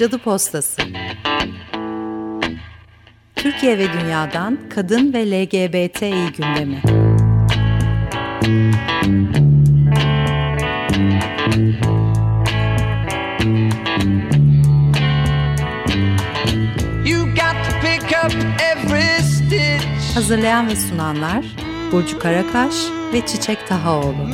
Cadı Postası. Türkiye ve Dünya'dan Kadın ve LGBTİ gündemi. Hazırlayan ve sunanlar Burcu Karakaş ve Çiçek Tahaoğlu.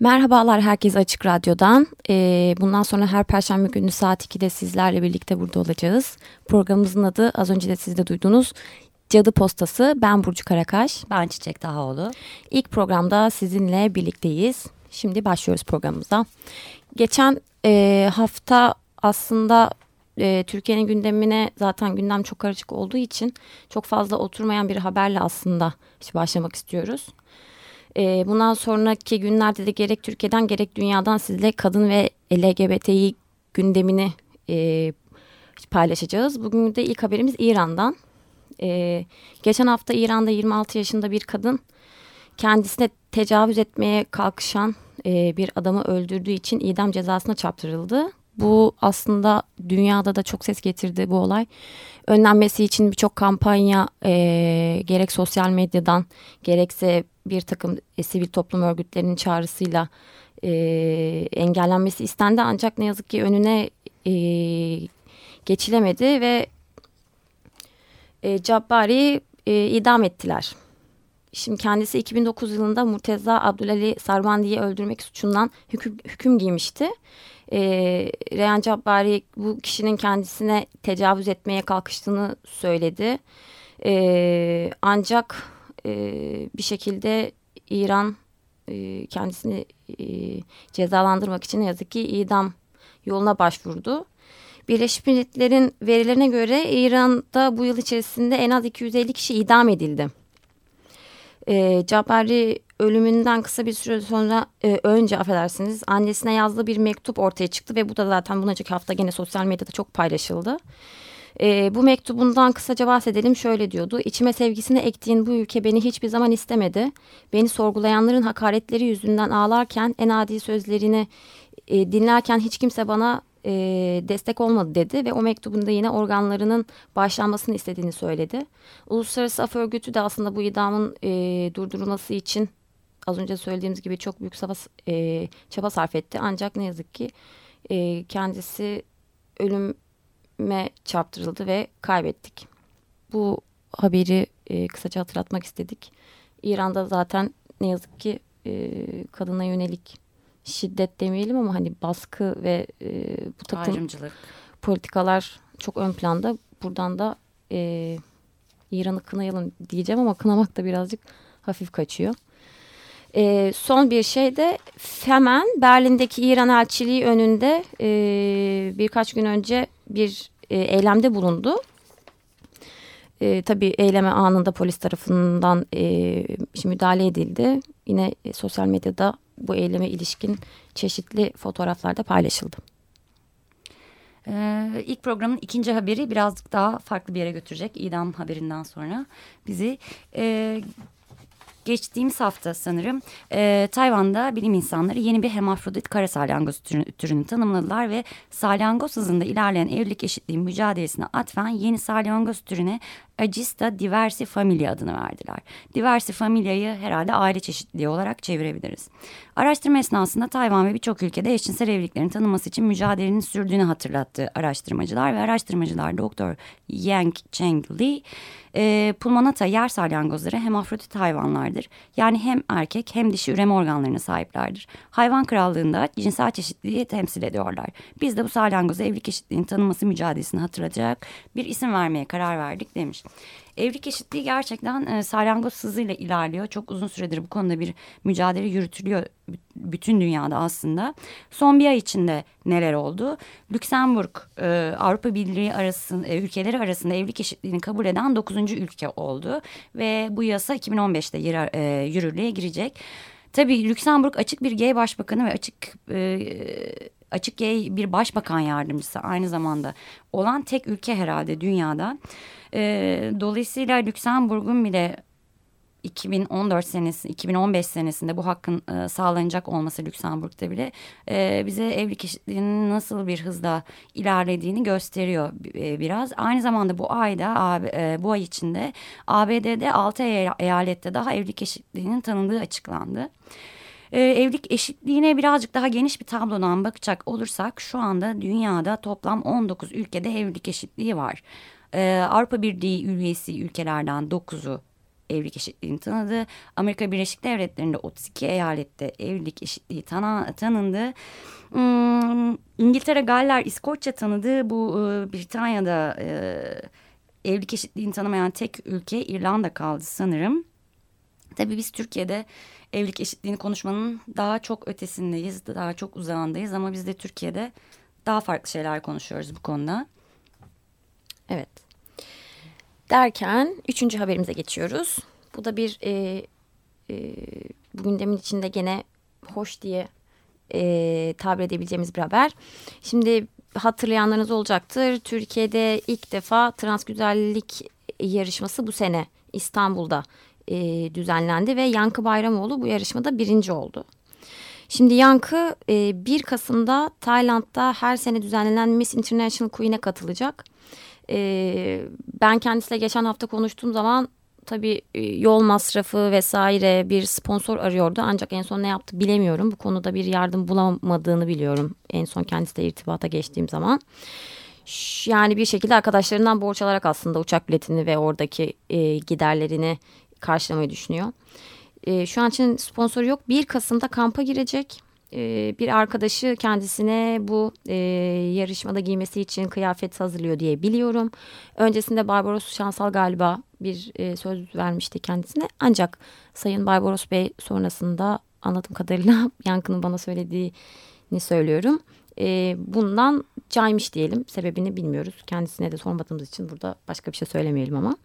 Merhabalar herkes Açık Radyo'dan. Ee, bundan sonra her Perşembe günü saat 2'de sizlerle birlikte burada olacağız. Programımızın adı az önce de siz de duydunuz Cadı Postası. Ben Burcu Karakaş. Ben Çiçek Tahaoğlu. İlk programda sizinle birlikteyiz. Şimdi başlıyoruz programımıza. Geçen e, hafta aslında e, Türkiye'nin gündemine zaten gündem çok karışık olduğu için çok fazla oturmayan bir haberle aslında işte başlamak istiyoruz. E, bundan sonraki günlerde de gerek Türkiye'den gerek dünyadan sizle kadın ve LGBTİ gündemini e, paylaşacağız. Bugün de ilk haberimiz İran'dan. E, geçen hafta İran'da 26 yaşında bir kadın kendisine tecavüz etmeye kalkışan e, bir adamı öldürdüğü için idam cezasına çarptırıldı. Bu aslında dünyada da çok ses getirdi bu olay. Önlenmesi için birçok kampanya e, gerek sosyal medyadan gerekse bir takım e, sivil toplum örgütlerinin çağrısıyla e, engellenmesi istendi. Ancak ne yazık ki önüne e, geçilemedi ve e, Cabbari e, idam ettiler. Şimdi kendisi 2009 yılında Murteza Abdülali Sarvandi'yi öldürmek suçundan hüküm, hüküm giymişti. E, Reyhan Cabbari bu kişinin kendisine tecavüz etmeye kalkıştığını söyledi. E, ancak e, bir şekilde İran e, kendisini e, cezalandırmak için yazık ki idam yoluna başvurdu. Birleşmiş Milletler'in verilerine göre İran'da bu yıl içerisinde en az 250 kişi idam edildi. E, Cabari ölümünden kısa bir süre sonra e, önce affedersiniz annesine yazdığı bir mektup ortaya çıktı ve bu da zaten bunacık hafta gene sosyal medyada çok paylaşıldı. E, bu mektubundan kısaca bahsedelim şöyle diyordu. İçime sevgisini ektiğin bu ülke beni hiçbir zaman istemedi. Beni sorgulayanların hakaretleri yüzünden ağlarken en adi sözlerini e, dinlerken hiç kimse bana e, destek olmadı dedi ve o mektubunda yine organlarının başlanmasını istediğini söyledi. Uluslararası Af Örgütü de aslında bu idamın e, durdurulması için az önce söylediğimiz gibi çok büyük çaba, e, çaba sarf etti. Ancak ne yazık ki e, kendisi ölüme çarptırıldı ve kaybettik. Bu haberi e, kısaca hatırlatmak istedik. İran'da zaten ne yazık ki e, kadına yönelik şiddet demeyelim ama hani baskı ve e, bu takım Ayrımcılık. politikalar çok ön planda. Buradan da e, İran'ı kınayalım diyeceğim ama kınamak da birazcık hafif kaçıyor. E, son bir şey de hemen Berlin'deki İran elçiliği önünde e, birkaç gün önce bir e, eylemde bulundu. E, tabii eyleme anında polis tarafından e, müdahale edildi. Yine e, sosyal medyada bu eyleme ilişkin çeşitli fotoğraflarda paylaşıldı. Ee, ilk programın ikinci haberi birazcık daha farklı bir yere götürecek idam haberinden sonra bizi. E, geçtiğimiz hafta sanırım e, Tayvan'da bilim insanları yeni bir hemafrodit kara salyangoz türünü, türünü tanımladılar ve salyangoz hızında ilerleyen evlilik eşitliği mücadelesine atfen yeni salyangoz türüne Agista diversi familia adını verdiler. Diversi familyayı herhalde aile çeşitliliği olarak çevirebiliriz. Araştırma esnasında Tayvan ve birçok ülkede eşcinsel evliliklerin tanınması için mücadelenin sürdüğünü hatırlattı araştırmacılar ve araştırmacılar Doktor Yang Cheng Li e, pulmonata yer salyangozları hemafrodit hayvanlardır. Yani hem erkek hem dişi üreme organlarına sahiplerdir. Hayvan krallığında cinsel çeşitliliği temsil ediyorlar. Biz de bu salyangoza evlilik eşitliğinin tanınması mücadelesini hatırlatacak bir isim vermeye karar verdik demiş. Evlilik eşitliği gerçekten e, salyangoz hızıyla ilerliyor. Çok uzun süredir bu konuda bir mücadele yürütülüyor bütün dünyada aslında. Son bir ay içinde neler oldu? Lüksemburg e, Avrupa Birliği arasında e, ülkeleri arasında evlilik eşitliğini kabul eden dokuzuncu ülke oldu ve bu yasa 2015'te yürü, e, yürürlüğe girecek. Tabii Lüksemburg açık bir gay başbakanı ve açık e, açık gay bir başbakan yardımcısı aynı zamanda olan tek ülke herhalde dünyada. E, dolayısıyla Lüksemburg'un bile 2014 senesi 2015 senesinde bu hakkın e, sağlanacak olması Lüksemburg'da bile e, bize evlilik eşitliğinin nasıl bir hızla ilerlediğini gösteriyor e, biraz. Aynı zamanda bu ayda e, bu ay içinde ABD'de 6 eyalette daha evlilik eşitliğinin tanındığı açıklandı. Ee, evlilik eşitliğine birazcık daha geniş bir tablodan bakacak olursak şu anda dünyada toplam 19 ülkede evlilik eşitliği var. Ee, Avrupa Birliği üyesi ülkelerden 9'u evlilik eşitliğini tanıdı. Amerika Birleşik Devletleri'nde 32 eyalette evlilik eşitliği tanı, tanındı. Hmm, İngiltere, Galler, İskoçya tanıdı. Bu e, Britanya'da e, evlilik eşitliğini tanımayan tek ülke İrlanda kaldı sanırım. Tabii biz Türkiye'de evlilik eşitliğini konuşmanın daha çok ötesindeyiz, daha çok uzağındayız ama biz de Türkiye'de daha farklı şeyler konuşuyoruz bu konuda. Evet. Derken üçüncü haberimize geçiyoruz. Bu da bir e, e, bu gündemin içinde gene hoş diye e, tabir edebileceğimiz bir haber. Şimdi hatırlayanlarınız olacaktır. Türkiye'de ilk defa trans güzellik yarışması bu sene İstanbul'da e, düzenlendi ve Yankı Bayramoğlu bu yarışmada birinci oldu. Şimdi Yankı e, 1 Kasım'da Tayland'da her sene düzenlenen Miss International Queen'e katılacak. E, ben kendisiyle geçen hafta konuştuğum zaman tabii e, yol masrafı vesaire bir sponsor arıyordu. Ancak en son ne yaptı bilemiyorum. Bu konuda bir yardım bulamadığını biliyorum. En son kendisiyle irtibata geçtiğim zaman. Yani bir şekilde arkadaşlarından borç alarak aslında uçak biletini ve oradaki e, giderlerini karşılamayı düşünüyor. E, şu an için sponsor yok. 1 Kasım'da kampa girecek. E, bir arkadaşı kendisine bu e, yarışmada giymesi için kıyafet hazırlıyor diye biliyorum. Öncesinde Barbaros Şansal galiba bir e, söz vermişti kendisine. Ancak Sayın Barbaros Bey sonrasında anladığım kadarıyla Yankı'nın bana söylediğini söylüyorum. E, bundan caymış diyelim. Sebebini bilmiyoruz. Kendisine de sormadığımız için burada başka bir şey söylemeyelim ama.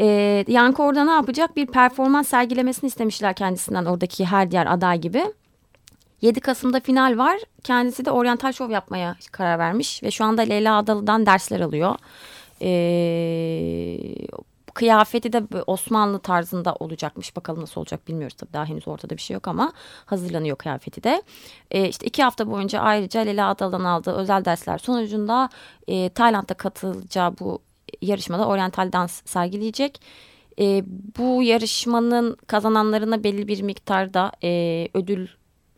E, Yankı orada ne yapacak? Bir performans sergilemesini istemişler kendisinden oradaki her diğer aday gibi. 7 Kasım'da final var. Kendisi de oryantal şov yapmaya karar vermiş ve şu anda Leyla Adalı'dan dersler alıyor. Ee, kıyafeti de Osmanlı tarzında olacakmış. Bakalım nasıl olacak bilmiyoruz tabii daha henüz ortada bir şey yok ama hazırlanıyor kıyafeti de. Ee, işte iki hafta boyunca ayrıca Leyla Adalı'dan aldığı özel dersler sonucunda e, Tayland'da katılacağı bu yarışmada oryantal dans sergileyecek. E, bu yarışmanın kazananlarına belli bir miktarda e, ödül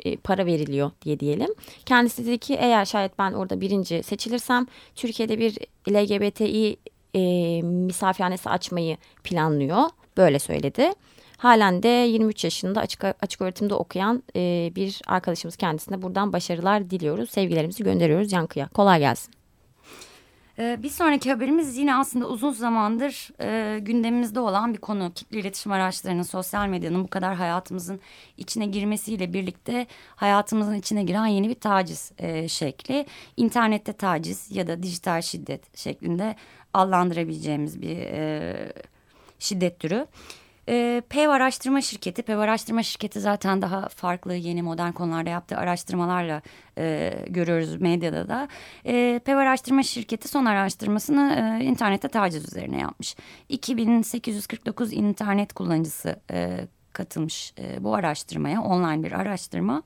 e, para veriliyor diye diyelim. Kendisi dedi ki eğer şayet ben orada birinci seçilirsem Türkiye'de bir LGBTİ e, misafirhanesi açmayı planlıyor. Böyle söyledi. Halen de 23 yaşında açık, açık öğretimde okuyan e, bir arkadaşımız kendisine buradan başarılar diliyoruz. Sevgilerimizi gönderiyoruz Yankı'ya. Kolay gelsin. Ee, bir sonraki haberimiz yine aslında uzun zamandır e, gündemimizde olan bir konu. Kitle iletişim araçlarının, sosyal medyanın bu kadar hayatımızın içine girmesiyle birlikte hayatımızın içine giren yeni bir taciz e, şekli. İnternette taciz ya da dijital şiddet şeklinde adlandırabileceğimiz bir e, şiddet türü. E, PEV araştırma şirketi, PEV araştırma şirketi zaten daha farklı yeni modern konularda yaptığı araştırmalarla e, görüyoruz medyada da. E, PEV araştırma şirketi son araştırmasını e, internette taciz üzerine yapmış. 2849 internet kullanıcısı e, katılmış e, bu araştırmaya, online bir araştırma.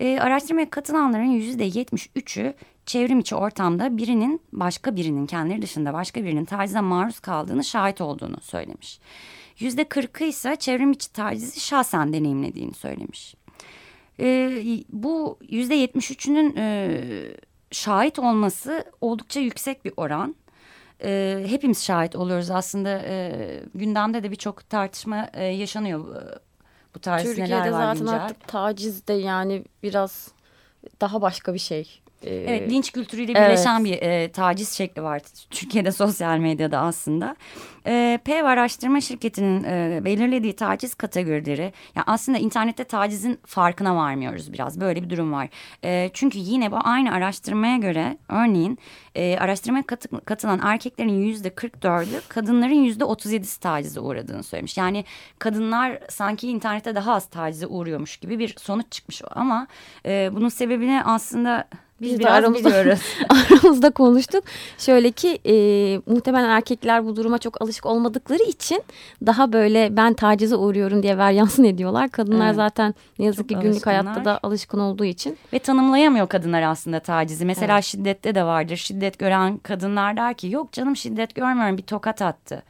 E, araştırmaya katılanların yüzde yetmiş üçü çevrim içi ortamda birinin başka birinin kendileri dışında başka birinin tacize maruz kaldığını şahit olduğunu söylemiş. Yüzde kırkı ise çevrim içi tacizi şahsen deneyimlediğini söylemiş. E, bu yüzde yetmiş üçünün e, şahit olması oldukça yüksek bir oran. E, hepimiz şahit oluyoruz aslında e, gündemde de birçok tartışma e, yaşanıyor e, bu tarz Türkiye'de neler var zaten artık taciz de yani biraz daha başka bir şey. Evet linç kültürüyle birleşen evet. bir e, taciz şekli var Türkiye'de sosyal medyada aslında. E, PEV araştırma şirketinin e, belirlediği taciz kategorileri yani aslında internette tacizin farkına varmıyoruz biraz böyle bir durum var. E, çünkü yine bu aynı araştırmaya göre örneğin e, araştırmaya katı, katılan erkeklerin yüzde 44'ü kadınların yüzde 37'si tacize uğradığını söylemiş. Yani kadınlar sanki internette daha az tacize uğruyormuş gibi bir sonuç çıkmış ama e, bunun sebebini aslında biz, Biz biraz aramızda, biliyoruz. aramızda konuştuk. Şöyle ki e, muhtemelen erkekler bu duruma çok alışık olmadıkları için daha böyle ben tacize uğruyorum diye varyansın ediyorlar. Kadınlar evet. zaten ne yazık çok ki günlük hayatta da alışkın olduğu için. Ve tanımlayamıyor kadınlar aslında tacizi. Mesela evet. şiddette de vardır. Şiddet gören kadınlar der ki yok canım şiddet görmüyorum bir tokat attı.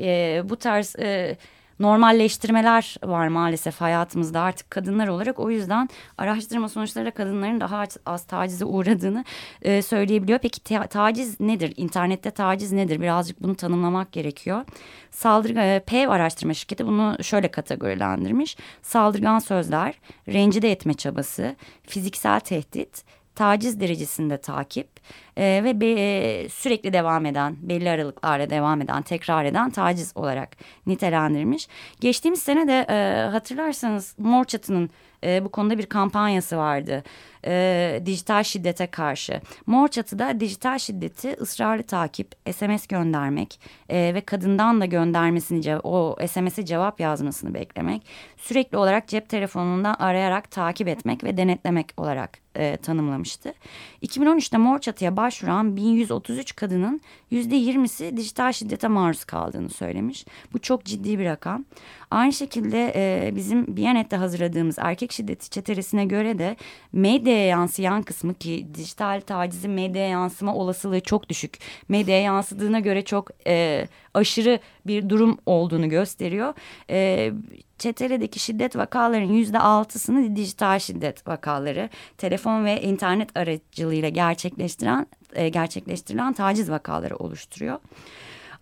E, bu tarz... E, normalleştirmeler var maalesef hayatımızda artık kadınlar olarak. O yüzden araştırma sonuçları kadınların daha az tacize uğradığını e, söyleyebiliyor. Peki ta taciz nedir? İnternette taciz nedir? Birazcık bunu tanımlamak gerekiyor. Saldırı e, PEV araştırma şirketi bunu şöyle kategorilendirmiş. Saldırgan sözler, rencide etme çabası, fiziksel tehdit, taciz derecesinde takip e, ve be, e, sürekli devam eden, belli aralıklarla devam eden, tekrar eden taciz olarak nitelendirmiş. Geçtiğimiz sene de e, hatırlarsanız Mor Çatı'nın e, bu konuda bir kampanyası vardı. E, dijital şiddete karşı. Mor Çatı'da dijital şiddeti ısrarlı takip, SMS göndermek e, ve kadından da göndermesini, o SMS'e cevap yazmasını beklemek, sürekli olarak cep telefonundan arayarak takip etmek ve denetlemek olarak e, tanımlamıştı. 2013'te Mor Çatı'ya başvuran 1133 kadının %20'si dijital şiddete maruz kaldığını söylemiş. Bu çok ciddi bir rakam. Aynı şekilde e, bizim Biyanet'te hazırladığımız erkek şiddeti çeteresine göre de medyaya yansıyan kısmı ki dijital tacizin medyaya yansıma olasılığı çok düşük. Medyaya yansıdığına göre çok e, aşırı bir durum olduğunu gösteriyor. E, çeteredeki şiddet vakalarının yüzde altısını dijital şiddet vakaları telefon ve internet aracılığıyla gerçekleştiren e, gerçekleştirilen taciz vakaları oluşturuyor.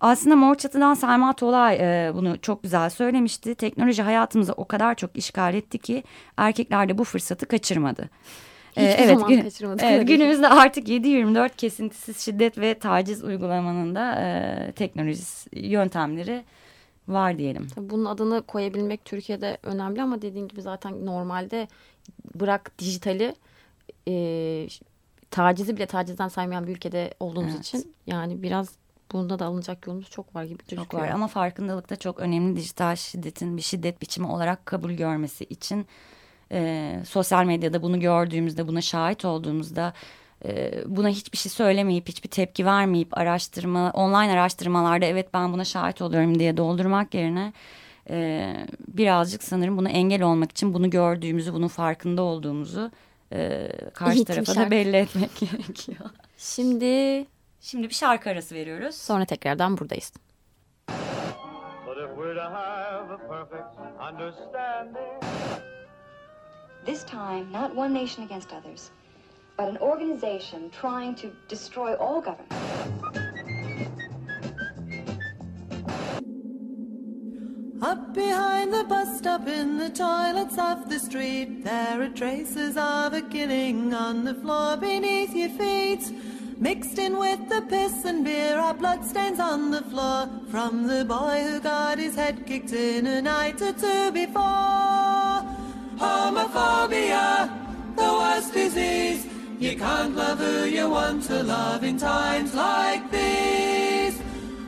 Aslında Mor Çatı'dan Selma Tolay e, bunu çok güzel söylemişti. Teknoloji hayatımıza o kadar çok işgal etti ki erkekler de bu fırsatı kaçırmadı. Hiçbir ee, evet, gün, evet günümüzde artık 7-24 kesintisiz şiddet ve taciz uygulamanın da e, teknolojisi yöntemleri var diyelim. Bunun adını koyabilmek Türkiye'de önemli ama dediğin gibi zaten normalde bırak dijitali e, tacizi bile tacizden saymayan bir ülkede olduğumuz evet. için yani biraz bunda da alınacak yolumuz çok var gibi gözüküyor. Çok var ama farkındalık da çok önemli dijital şiddetin bir şiddet biçimi olarak kabul görmesi için e, sosyal medyada bunu gördüğümüzde buna şahit olduğumuzda e, buna hiçbir şey söylemeyip hiçbir tepki vermeyip araştırma online araştırmalarda evet ben buna şahit oluyorum diye doldurmak yerine e, birazcık sanırım bunu engel olmak için bunu gördüğümüzü bunun farkında olduğumuzu e, karşı İyi tarafa da belli etmek gerekiyor. Şimdi Şimdi bir şarkı arası veriyoruz. Sonra tekrardan buradayız. This time, not one nation against others, but an organization trying to destroy all government. Up behind the bus stop in the toilets of the street, there are traces of a killing on the floor beneath your feet. Mixed in with the piss and beer are bloodstains on the floor. From the boy who got his head kicked in a night or two before. Homophobia, the worst disease. You can't love who you want to love in times like these.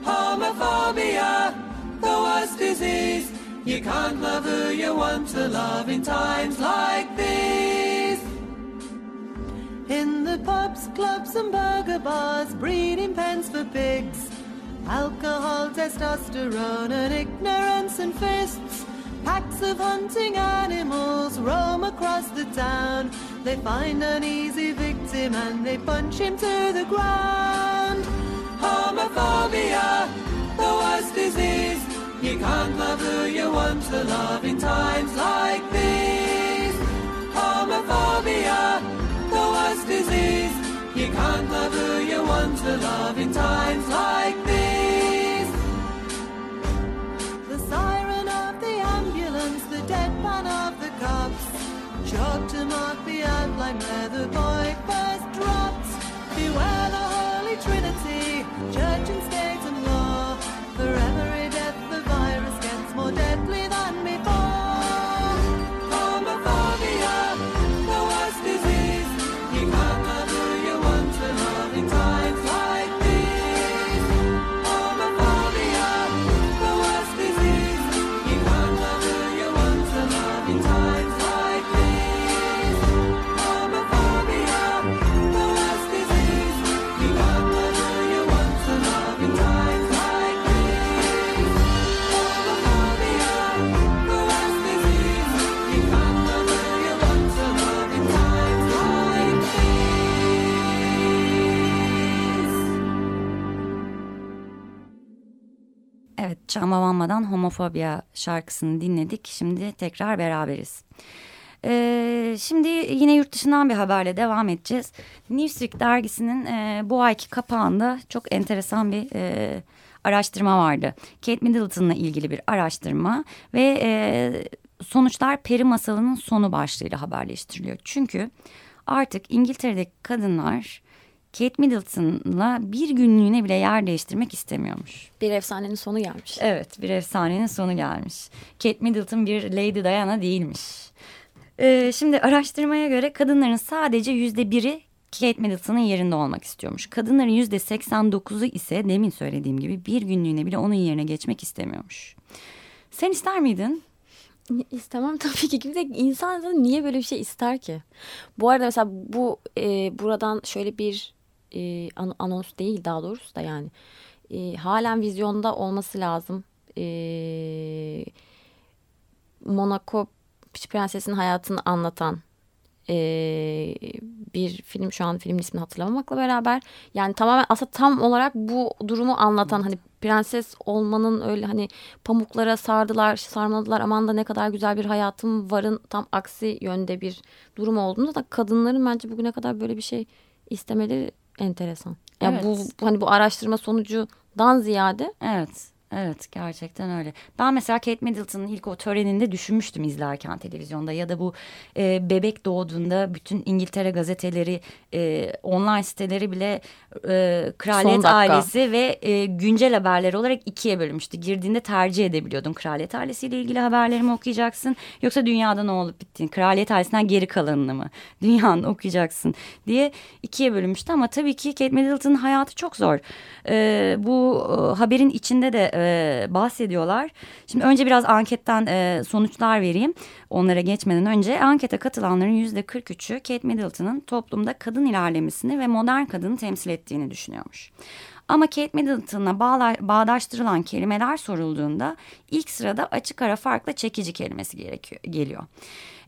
Homophobia, the worst disease. You can't love who you want to love in times like these. In the pubs, clubs and burger bars, breeding pens for pigs. Alcohol, testosterone and ignorance and fists. Packs of hunting animals roam across the town. They find an easy victim and they punch him to the ground. Homophobia, the worst disease. You can't love who you want to love in times like these. Homophobia the worst disease can't love who you want to love in times like these. The siren of the ambulance, the deadpan of the cops, chalk to mark the outline where the boy first dropped. Beware the Holy Trinity, church and Çamavanmadan Homofobia şarkısını dinledik. Şimdi tekrar beraberiz. Ee, şimdi yine yurt dışından bir haberle devam edeceğiz. Newsweek dergisinin e, bu ayki kapağında çok enteresan bir e, araştırma vardı. Kate Middleton'la ilgili bir araştırma ve e, sonuçlar peri masalının sonu başlığıyla haberleştiriliyor. Çünkü artık İngiltere'deki kadınlar Kate Middleton'la bir günlüğüne bile yer değiştirmek istemiyormuş. Bir efsanenin sonu gelmiş. Evet bir efsanenin sonu gelmiş. Kate Middleton bir Lady Diana değilmiş. Ee, şimdi araştırmaya göre kadınların sadece yüzde biri Kate Middleton'ın yerinde olmak istiyormuş. Kadınların yüzde 89'u ise demin söylediğim gibi bir günlüğüne bile onun yerine geçmek istemiyormuş. Sen ister miydin? İstemem tabii ki. Kimse insan niye böyle bir şey ister ki? Bu arada mesela bu e, buradan şöyle bir e, an, anons değil daha doğrusu da yani e, halen vizyonda olması lazım. E, Monaco Prenses'in hayatını anlatan e, bir film şu an filmin ismini hatırlamamakla beraber yani tamamen aslında tam olarak bu durumu anlatan hani prenses olmanın öyle hani pamuklara sardılar sarmadılar aman da ne kadar güzel bir hayatım varın tam aksi yönde bir durum olduğunda da kadınların bence bugüne kadar böyle bir şey istemeleri enteresan. Ya evet. bu hani bu araştırma sonucudan ziyade evet Evet gerçekten öyle. Ben mesela Kate Middleton'ın ilk o töreninde düşünmüştüm izlerken televizyonda ya da bu e, bebek doğduğunda bütün İngiltere gazeteleri, e, online siteleri bile e, kraliyet ailesi ve e, güncel haberler olarak ikiye bölünmüştü. Girdiğinde tercih edebiliyordun kraliyet ailesiyle ilgili haberlerimi okuyacaksın yoksa dünyada ne olup bittiğini, kraliyet ailesinden geri kalanını mı, dünyanın okuyacaksın diye ikiye bölünmüştü ama tabii ki Kate Middleton'ın hayatı çok zor. E, bu e, haberin içinde de e, bahsediyorlar. Şimdi önce biraz anketten e, sonuçlar vereyim. Onlara geçmeden önce ankete katılanların yüzde 43'ü Kate Middleton'ın toplumda kadın ilerlemesini ve modern kadını temsil ettiğini düşünüyormuş. Ama Kate Middleton'la bağdaştırılan kelimeler sorulduğunda ilk sırada açık ara farklı çekici kelimesi gerekiyor, geliyor.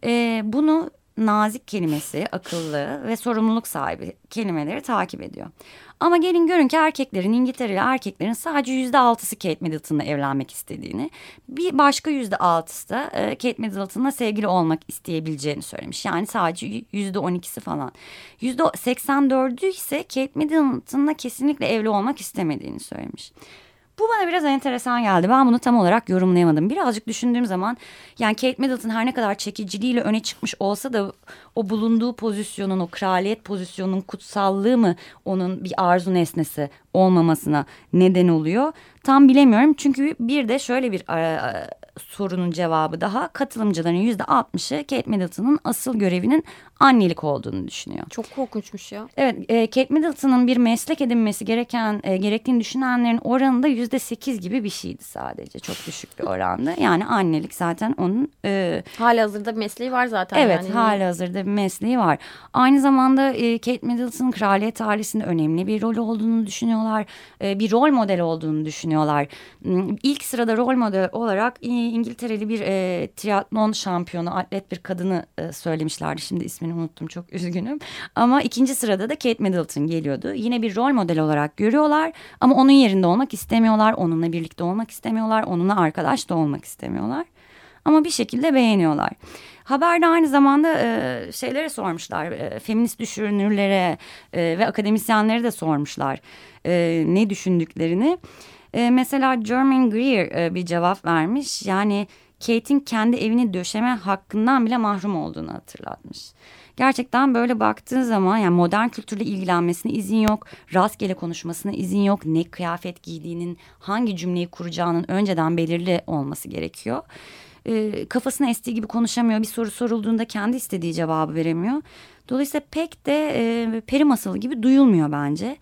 E, bunu nazik kelimesi, akıllı ve sorumluluk sahibi kelimeleri takip ediyor. Ama gelin görün ki erkeklerin İngiltere'li erkeklerin sadece yüzde altısı Kate Middleton'la evlenmek istediğini. Bir başka yüzde altısı da e, Kate Middleton'la sevgili olmak isteyebileceğini söylemiş. Yani sadece yüzde on ikisi falan. Yüzde seksen dördü ise Kate Middleton'la kesinlikle evli olmak istemediğini söylemiş. Bu bana biraz enteresan geldi. Ben bunu tam olarak yorumlayamadım. Birazcık düşündüğüm zaman yani Kate Middleton her ne kadar çekiciliğiyle öne çıkmış olsa da o bulunduğu pozisyonun, o kraliyet pozisyonunun kutsallığı mı onun bir arzu nesnesi olmamasına neden oluyor? Tam bilemiyorum. Çünkü bir de şöyle bir sorunun cevabı daha katılımcıların yüzde altmışı Kate Middleton'ın asıl görevinin annelik olduğunu düşünüyor. Çok korkunçmuş ya. Evet, e, Kate Middleton'ın bir meslek edinmesi gereken e, gerektiğini düşünenlerin oranı da yüzde sekiz gibi bir şeydi sadece. Çok düşük bir orandı. Yani annelik zaten onun... E, hali hazırda bir mesleği var zaten. Evet, yani. hali hazırda bir mesleği var. Aynı zamanda e, Kate Middleton'ın kraliyet ailesinde önemli bir rol olduğunu düşünüyorlar. E, bir rol model olduğunu düşünüyorlar. Hmm, ilk sırada rol model olarak İngiltereli bir e, triatlon şampiyonu, atlet bir kadını e, söylemişlerdi. Şimdi ismini unuttum çok üzgünüm. Ama ikinci sırada da Kate Middleton geliyordu. Yine bir rol model olarak görüyorlar ama onun yerinde olmak istemiyorlar. Onunla birlikte olmak istemiyorlar. Onunla arkadaş da olmak istemiyorlar. Ama bir şekilde beğeniyorlar. Haberde aynı zamanda e, şeylere sormuşlar. E, feminist düşünürlere e, ve akademisyenlere de sormuşlar e, ne düşündüklerini. E, mesela German Greer e, bir cevap vermiş. Yani Kate'in kendi evini döşeme hakkından bile mahrum olduğunu hatırlatmış. gerçekten böyle baktığın zaman yani modern kültürle ilgilenmesine izin yok. Rastgele konuşmasına izin yok. Ne kıyafet giydiğinin hangi cümleyi kuracağının önceden belirli olması gerekiyor. E, kafasına estiği gibi konuşamıyor. Bir soru sorulduğunda kendi istediği cevabı veremiyor. Dolayısıyla pek de e, peri masalı gibi duyulmuyor bence.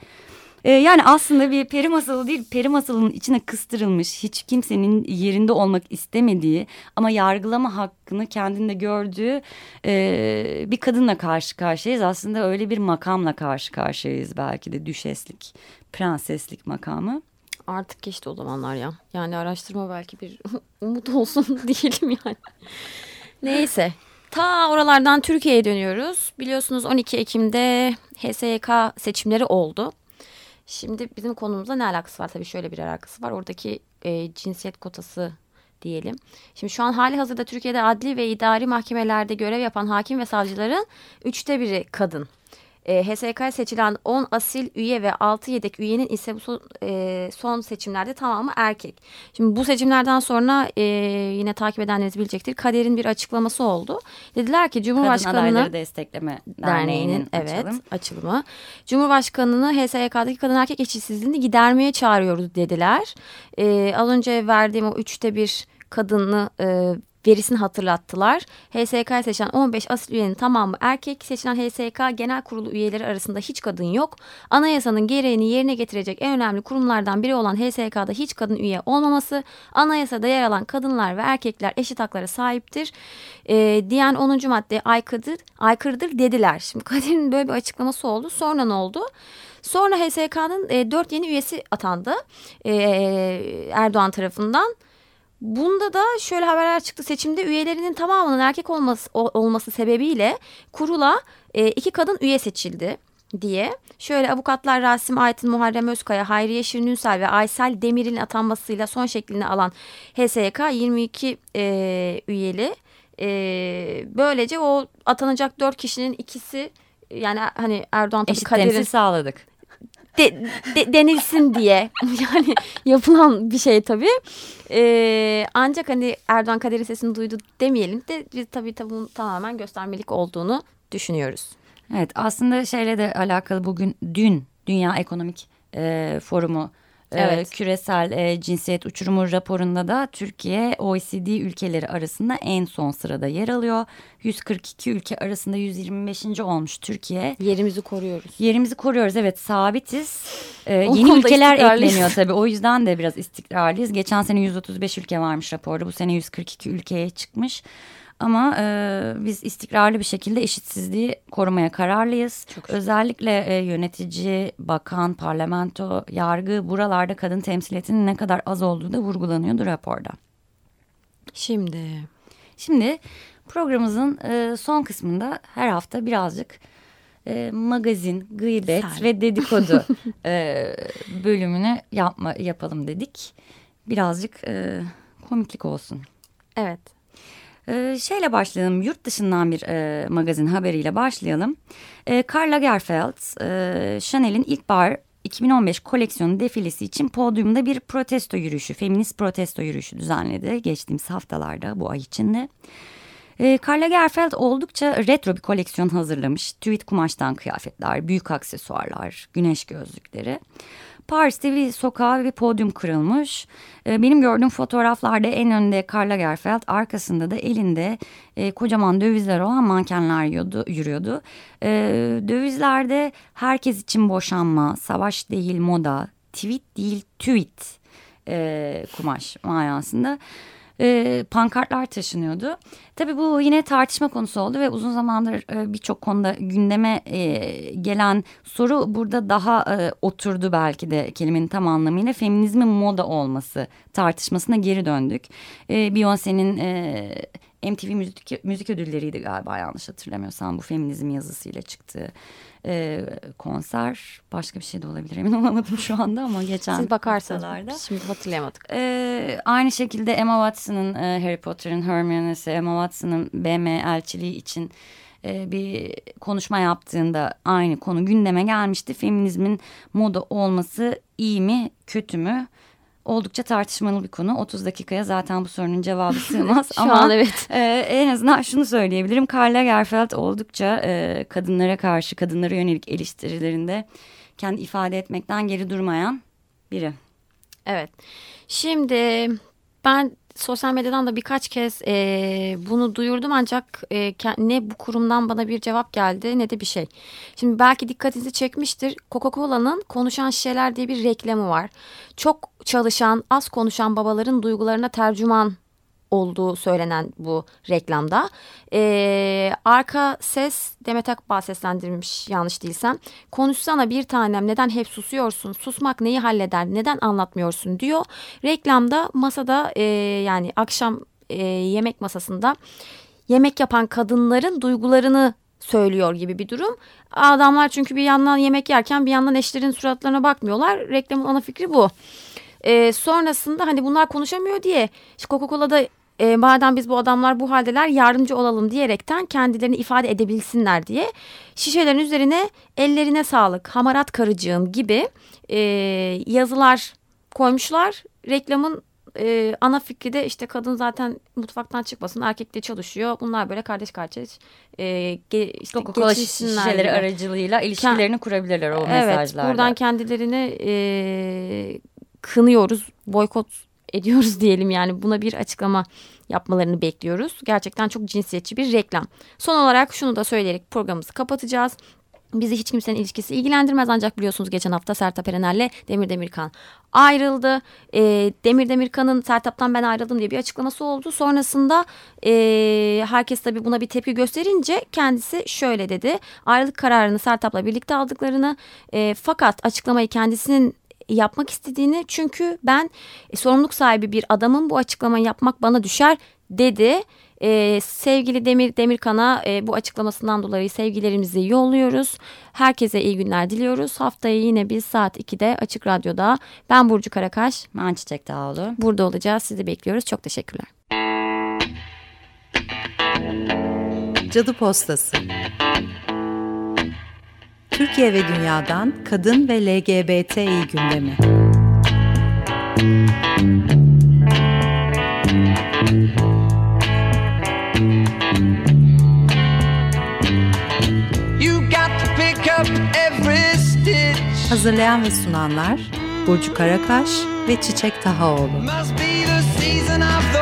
E, yani aslında bir peri masalı değil, peri masalının içine kıstırılmış, hiç kimsenin yerinde olmak istemediği ama yargılama hakkını kendinde gördüğü e, bir kadınla karşı karşıyayız. Aslında öyle bir makamla karşı karşıyayız belki de düşeslik, prenseslik makamı. Artık geçti o zamanlar ya. Yani araştırma belki bir umut olsun diyelim yani. Neyse. Ta oralardan Türkiye'ye dönüyoruz. Biliyorsunuz 12 Ekim'de HSYK seçimleri oldu. Şimdi bizim konumuzla ne alakası var? Tabii şöyle bir alakası var. Oradaki e, cinsiyet kotası diyelim. Şimdi şu an hali hazırda Türkiye'de adli ve idari mahkemelerde görev yapan hakim ve savcıların üçte biri kadın e, HSK seçilen 10 asil üye ve 6 yedek üyenin ise bu son, e, son seçimlerde tamamı erkek. Şimdi bu seçimlerden sonra e, yine takip edenleriniz bilecektir. Kader'in bir açıklaması oldu. Dediler ki Cumhurbaşkanı'nı... Kadın Destekleme Derneği'nin, Derneği'nin evet, açılım. açılımı. Cumhurbaşkanı'nı HSYK'daki kadın erkek eşitsizliğini gidermeye çağırıyoruz dediler. E, az önce verdiğim o üçte bir kadını e, verisini hatırlattılar. HSK seçen 15 asil üyenin tamamı erkek. Seçilen HSK genel kurulu üyeleri arasında hiç kadın yok. Anayasanın gereğini yerine getirecek en önemli kurumlardan biri olan HSK'da hiç kadın üye olmaması, anayasada yer alan kadınlar ve erkekler eşit haklara sahiptir e, diyen 10. maddeye aykırıdır, aykırıdır dediler. Şimdi Kadir'in böyle bir açıklaması oldu. Sonra ne oldu? Sonra HSK'nın e, 4 yeni üyesi atandı e, Erdoğan tarafından. Bunda da şöyle haberler çıktı. Seçimde üyelerinin tamamının erkek olması, olması sebebiyle kurula e, iki kadın üye seçildi diye. Şöyle avukatlar Rasim Aytın, Muharrem Özkaya, Hayriye Şirin ve Aysel Demir'in atanmasıyla son şeklini alan HSYK 22 e, üyeli. E, böylece o atanacak dört kişinin ikisi yani hani Erdoğan tabii kaderin sağladık de, de, denilsin diye yani yapılan bir şey tabii. Ee, ancak hani Erdoğan kaderi sesini duydu demeyelim de biz tabii tabii bunun tamamen göstermelik olduğunu düşünüyoruz. Evet aslında şeyle de alakalı bugün dün Dünya Ekonomik e, Forumu evet. küresel e, cinsiyet uçurumu raporunda da Türkiye OECD ülkeleri arasında en son sırada yer alıyor. 142 ülke arasında 125. olmuş Türkiye. Yerimizi koruyoruz. Yerimizi koruyoruz evet sabitiz. Ee, yeni ülkeler ekleniyor tabii o yüzden de biraz istikrarlıyız. Geçen sene 135 ülke varmış raporda bu sene 142 ülkeye çıkmış. Ama e, biz istikrarlı bir şekilde eşitsizliği korumaya kararlıyız. Çok Özellikle e, yönetici, bakan, parlamento, yargı buralarda kadın temsiliyetinin ne kadar az olduğu da vurgulanıyordu raporda. Şimdi şimdi programımızın e, son kısmında her hafta birazcık e, magazin, gıybet Sen. ve dedikodu e, bölümünü yapma yapalım dedik. Birazcık e, komiklik olsun. Evet. Ee, şeyle başlayalım yurt dışından bir e, magazin haberiyle başlayalım. E, Karl Lagerfeld e, Chanel'in ilk bar 2015 koleksiyonu defilesi için podyumda bir protesto yürüyüşü, feminist protesto yürüyüşü düzenledi geçtiğimiz haftalarda bu ay içinde. E, Karl Lagerfeld oldukça retro bir koleksiyon hazırlamış. Tweed kumaştan kıyafetler, büyük aksesuarlar, güneş gözlükleri. Paris'te bir sokağa bir podyum kırılmış. E, benim gördüğüm fotoğraflarda en önde Karl Lagerfeld arkasında da elinde e, kocaman dövizler olan mankenler yürüyordu. yürüyordu. E, dövizlerde herkes için boşanma, savaş değil moda, tweet değil tweet e, kumaş manasında e, pankartlar taşınıyordu. Tabii bu yine tartışma konusu oldu ve uzun zamandır e, birçok konuda gündeme e, gelen soru burada daha e, oturdu belki de kelimenin tam anlamıyla feminizmin moda olması tartışmasına geri döndük. E, Beyoncé'nin e, MTV müzik, müzik ödülleriydi galiba yanlış hatırlamıyorsam bu feminizm yazısıyla çıktığı e, konser. Başka bir şey de olabilir emin olamadım şu anda ama geçen Siz bakarsanız şimdi hatırlayamadık. E, aynı şekilde Emma Watson'ın e, Harry Potter'ın Hermione'si Emma Watson'ın BM elçiliği için e, bir konuşma yaptığında aynı konu gündeme gelmişti. Feminizmin moda olması iyi mi kötü mü? Oldukça tartışmalı bir konu. 30 dakikaya zaten bu sorunun cevabı sığmaz. Ama an evet. e, en azından şunu söyleyebilirim. Karl Lagerfeld oldukça e, kadınlara karşı, kadınlara yönelik eleştirilerinde kendi ifade etmekten geri durmayan biri. Evet. Şimdi ben sosyal medyadan da birkaç kez e, bunu duyurdum ancak e, ne bu kurumdan bana bir cevap geldi ne de bir şey. Şimdi belki dikkatinizi çekmiştir. Coca-Cola'nın konuşan şişeler diye bir reklamı var. Çok çalışan, az konuşan babaların duygularına tercüman olduğu söylenen bu reklamda. Ee, arka ses Demet Akbağ seslendirmiş yanlış değilsem. Konuşsana bir tanem neden hep susuyorsun? Susmak neyi halleder? Neden anlatmıyorsun diyor. Reklamda masada e, yani akşam e, yemek masasında yemek yapan kadınların duygularını söylüyor gibi bir durum. Adamlar çünkü bir yandan yemek yerken bir yandan eşlerin suratlarına bakmıyorlar. Reklamın ana fikri bu. E, sonrasında hani bunlar konuşamıyor diye Coca-Cola'da e, madem biz bu adamlar bu haldeler yardımcı olalım diyerekten kendilerini ifade edebilsinler diye şişelerin üzerine ellerine sağlık, hamarat karıcığım gibi e, yazılar koymuşlar. Reklamın e, ana fikri de işte kadın zaten mutfaktan çıkmasın erkek de çalışıyor. Bunlar böyle kardeş kardeş e, ge, işte Coca-Cola şişeleri gibi. aracılığıyla ilişkilerini kurabilirler o evet, mesajlarla. Evet buradan kendilerini e, kınıyoruz, boykot ediyoruz diyelim yani buna bir açıklama yapmalarını bekliyoruz. Gerçekten çok cinsiyetçi bir reklam. Son olarak şunu da söyleyerek programımızı kapatacağız. Bizi hiç kimsenin ilişkisi ilgilendirmez ancak biliyorsunuz geçen hafta Sertap Erener'le Demir Demirkan ayrıldı. E, Demir Demirkan'ın Sertap'tan ben ayrıldım diye bir açıklaması oldu. Sonrasında e, herkes tabii buna bir tepki gösterince kendisi şöyle dedi. Ayrılık kararını Sertap'la birlikte aldıklarını e, fakat açıklamayı kendisinin yapmak istediğini çünkü ben e, sorumluluk sahibi bir adamın bu açıklamayı yapmak bana düşer dedi. Ee, sevgili Demir Demirkan'a e, bu açıklamasından dolayı sevgilerimizi yolluyoruz. Herkese iyi günler diliyoruz. Haftaya yine biz saat 2'de Açık Radyo'da ben Burcu Karakaş. Ben Çiçek Dağlı. Burada olacağız. Sizi bekliyoruz. Çok teşekkürler. Cadı Postası Türkiye ve dünyadan kadın ve LGBTİ gündemi. Hazırlayan ve sunanlar Burcu Karakaş ve Çiçek Tahaoğlu. Must be the